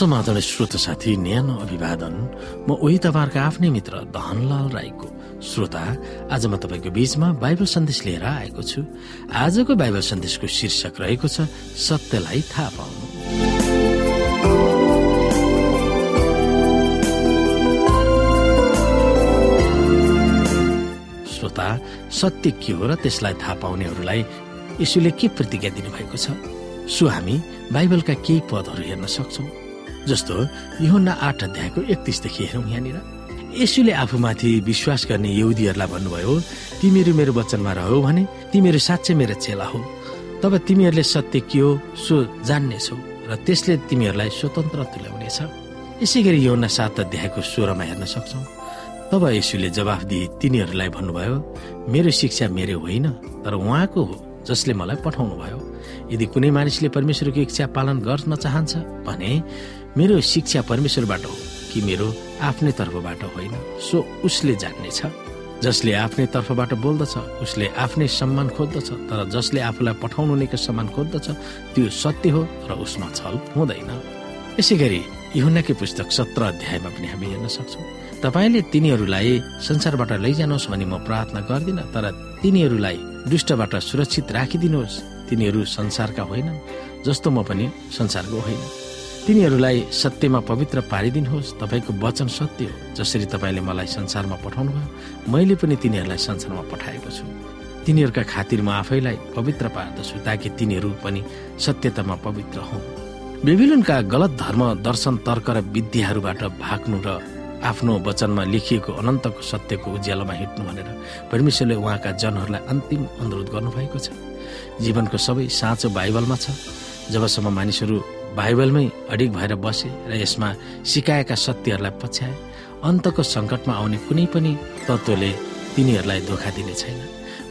समाधान श्रोत साथी न्यानो अभिवादन। म उही तपाईँहरूको आफ्नै मित्र धनलाल राईको। श्रोता आज म तपाईँको बीचमा बाइबल सन्देश लिएर आएको छु। आजको बाइबल सन्देशको शीर्षक रहेको छ सत्यलाई थाहा पाउनु। श्रोता सत्य के हो र त्यसलाई थाहा पाउनेहरूलाई यसुले के प्रतिज्ञा दिनुभएको छ? सो हामी बाइबलका केही पदहरू हेर्न सक्छौ। जस्तो योहन्ना आठ अध्यायको एकतिसदेखि हेरौँ यहाँनिर। यसुले आफूमाथि विश्वास गर्ने यहुदीहरूलाई भन्नुभयो तिमीहरू मेरो वचनमा रह्यो भने तिमीहरू साँच्चै मेरो चेला हो। तब तिमीहरूले सत्य के हो सो जान्नेछौ र त्यसले तिमीहरूलाई स्वतन्त्र तुल्याउनेछ। यसै गरी योहन्ना सात अध्यायको सोह्रमा हेर्न सक्छौ। तब यसुले जवाफ दिए तिनीहरूलाई भन्नुभयो मेरो शिक्षा मेरो होइन तर उहाँको हो जसले मलाई पठाउनु भयो यदि कुनै मानिसले परमेश्वरको इच्छा पालन गर्न चाहन्छ भने मेरो शिक्षा परमेश्वरबाट हो कि मेरो आफ्नै तर्फबाट होइन? सो उसले जान्नेछ। जसले आफ्नै तर्फबाट बोल्दछ उसले आफ्नै सम्मान खोज्दछ तर जसले आफूलाई पठाउनु नैको सम्मान खोज्दछ त्यो सत्य हो र उसमा छल हुँदैन। यसै गरी युहुनाकै पुस्तक सत्र अध्यायमा पनि हामी हेर्न सक्छौँ। तपाईँले तिनीहरूलाई संसारबाट लैजानुहोस् भनी म प्रार्थना गर्दिनँ तर तिनीहरूलाई दुष्टबाट सुरक्षित राखिदिनुहोस्। तिनीहरू संसारका होइनन् जस्तो म पनि संसारको होइन। तिनीहरूलाई सत्यमा पवित्र पारिदिनुहोस् तपाईँको वचन सत्य हो जसरी तपाईँले मलाई संसारमा पठाउनु भयो। मैले पनि तिनीहरूलाई संसारमा पठाएको छु। तिनीहरूका खातिर म आफैलाई पवित्र पार्दछु ताकि तिनीहरू पनि सत्यतामा पवित्र हुन्। बेबिलोनका गलत धर्म दर्शन तर्क र विद्याहरूबाट भाग्नु र आफ्नो वचनमा लेखिएको अनन्तको सत्यको उज्यालोमा हिँड्नु भनेर परमेश्वरले उहाँका जनहरूलाई अन्तिम अनुरोध गर्नुभएको छ। जीवनको सबै साँचो बाइबलमा छ। जबसम्म मानिसहरू बाइबलमै अडिक भएर बसे र यसमा सिकाएका सत्यहरूलाई पछ्याए अन्तको सङ्कटमा आउने कुनै पनि तत्त्वले तिनीहरूलाई धोका दिने छैन।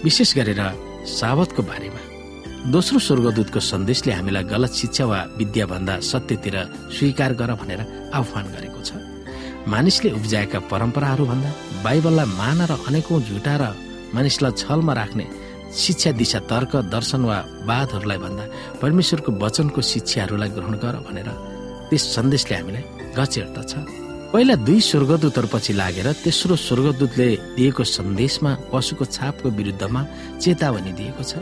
विशेष गरेर सावतको बारेमा। दोस्रो स्वर्गदूतको सन्देशले हामीलाई गलत शिक्षा वा विद्याभन्दा सत्यतिर स्वीकार गर भनेर आह्वान गरेको छ। मानिसले उब्जाएका परम्पराहरू भन्दा बाइबललाई मान र अनेकौं झुटा र मानिसलाई छलमा राख्ने शिक्षा दिशा तर्क दर्शन वा वादहरूलाई भन्दा परमेश्वरको वचनको शिक्षाहरूलाई ग्रहण गर भनेर त्यस सन्देशले हामीलाई गचेर्दछ पहिला दुई स्वर्गदूतहरूपछि लागेर तेस्रो स्वर्गदूतले दिएको सन्देशमा पशुको छापको विरुद्धमा चेतावनी दिएको छ।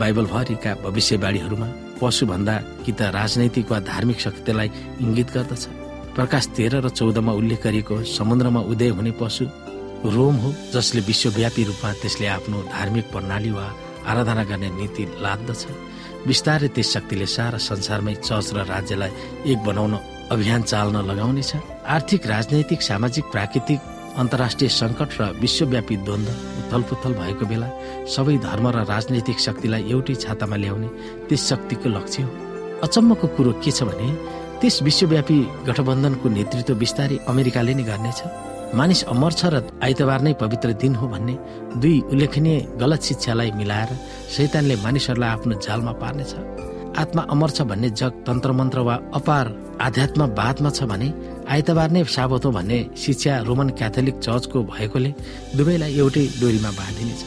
बाइबलभरिका भविष्यवाणीहरूमा पशुभन्दा कि त राजनैतिक वा धार्मिक शक्तिलाई इङ्गित गर्दछ। प्रकाश तेह्र र चौधमा उल्लेख गरिएको समुद्रमा उदय हुने पशु रोम हो जसले विश्वव्यापी रूपमा त्यसले आफ्नो धार्मिक प्रणाली वा आराधना गर्ने नीति लाद्दछ। बिस्तारै त्यस शक्तिले सारा संसारमै चर्च र राज्यलाई एक बनाउन अभियान चाल्न लगाउनेछ। आर्थिक राजनैतिक सामाजिक प्राकृतिक अन्तर्राष्ट्रिय सङ्कट र विश्वव्यापी द्वन्द उथलपुथल भएको बेला सबै धर्म र राजनैतिक शक्तिलाई एउटै छातामा ल्याउने त्यस शक्तिको लक्ष्य हो। अचम्मको कुरो के छ भने त्यस विश्वव्यापी गठबन्धनको नेतृत्व बिस्तारै अमेरिकाले नै गर्नेछ। मानिस अमर छ र आइतबार नै पवित्र दिन हो भन्ने दुई उल्लेखनीय गलत शिक्षालाई मिलाएर शैतानले मानिसहरूलाई आफ्नो जालमा पार्नेछ। आत्मा अमर छ भन्ने जग तन्त्र मन्त्र वा अपार आध्यात्मवादमा छ भने आइतबार नै साबत हो भन्ने शिक्षा रोमन क्याथोलिक चर्चको भएकोले दुवैलाई एउटै डोरीमा बाँधिनेछ।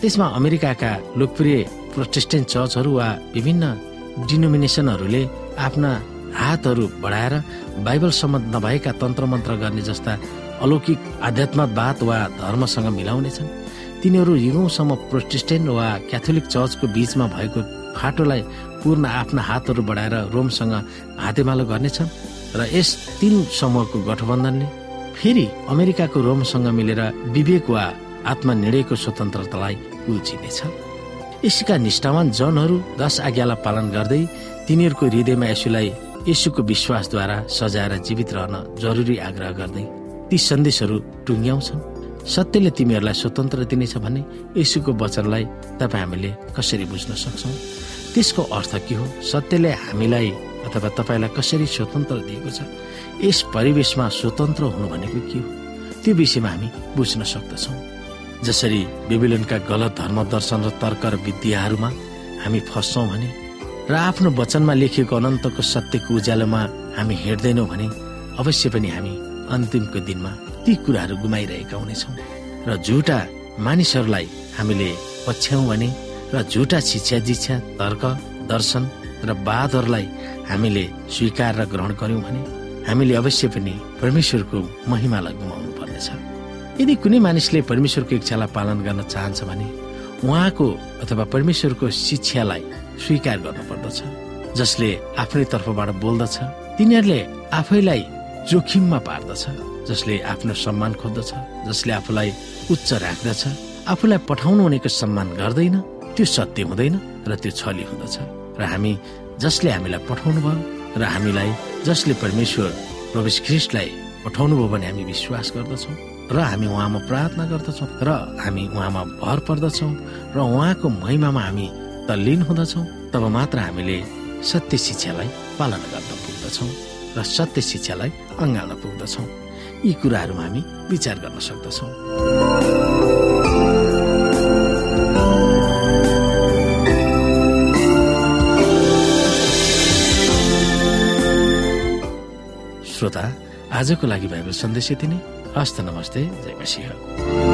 त्यसमा अमेरिकाका लोकप्रिय प्रोटेस्टेन्ट चर्चहरू वा विभिन्न डिनोमिनेसनहरूले आफ्ना हातहरू बढाएर बाइबल सम्बन्ध नभएका तन्त्र मन्त्र गर्ने जस्ता अलौकिक आध्यात्मवाद वा धर्मसँग मिलाउनेछन्। तिनीहरू युगौँसम्म प्रोटेस्टेन्ट वा क्याथोलिक चर्चको बीचमा भएको फाटोलाई पूर्ण आफ्ना हातहरू बढाएर रोमसँग हातेमालो गर्नेछन् र यस तीन समूहको गठबन्धनले फेरि अमेरिकाको रोमसँग मिलेर विवेक वा आत्मनिर्णयको स्वतन्त्रतालाई उल्चिनेछ यसका निष्ठावान जनहरू दश आज्ञालाई पालन गर्दै तिनीहरूको हृदयमा यसुलाई यसुको विश्वासद्वारा सजाएर जीवित रहन जरुरी आग्रह गर्दै ती सन्देशहरू टुङ्ग्याउँछन्। सत्यले तिमीहरूलाई स्वतन्त्र दिनेछ भने यसुको वचनलाई तपाईँ हामीले कसरी बुझ्न सक्छौँ? त्यसको अर्थ के हो? सत्यले हामीलाई अथवा तपाईँलाई कसरी स्वतन्त्र दिएको छ? यस परिवेशमा स्वतन्त्र हुनु भनेको के हो? त्यो विषयमा हामी बुझ्न सक्दछौँ। जसरी बेबिलोनका गलत धर्म दर्शन र तर्क र विद्याहरूमा हामी फस्छौँ भने र आफ्नो वचनमा लेखिएको अनन्तको सत्यको उज्यालोमा हामी हिँड्दैनौँ भने अवश्य पनि हामी अन्तिमको दिनमा ती कुराहरू गुमाइरहेका हुनेछौँ। र झुटा मानिसहरूलाई हामीले पछ्याउँ भने र झुटा शिक्षा दीक्षा तर्क दर्शन र वादहरूलाई हामीले स्वीकार र ग्रहण गर्यौँ भने हामीले अवश्य पनि परमेश्वरको महिमालाई गुमाउनु पर्नेछ। यदि कुनै मानिसले परमेश्वरको इच्छालाई पालन गर्न चाहन्छ भने उहाँको अथवा परमेश्वरको शिक्षालाई स्वीकार गर्नुपर्दछ जसले आफ्नै तर्फबाट बोल्दछ। तिनीहरूले आफैलाई जोखिममा पार्दछ जसले आफ्नो सम्मान खोज्दछ जसले आफूलाई उच्च राख्दछ। आफूलाई पठाउनु हुनेको सम्मान गर्दैन त्यो सत्य हुँदैन र त्यो छली हुँदछ। र हामी जसले हामीलाई पठाउनु भयो र हामीलाई जसले परमेश्वर प्रवेश ख्रिस्टलाई पठाउनु भयो भने हामी विश्वास गर्दछौँ र हामी उहाँमा प्रार्थना गर्दछौँ र हामी उहाँमा भर पर्दछौँ र उहाँको महिमामा हामी तल्लीन हुँदछौँ तब मात्र हामीले सत्य शिक्षालाई पालना गर्न पुग्दछौँ र सत्य शिक्षालाई अँगाल्न पुग्दछौँ। यी कुराहरूमा हामी विचार गर्न सक्दछौँ। श्रोता आजको लागि भएको सन्देश यति नै। हस्त नमस्ते जय मसिंह।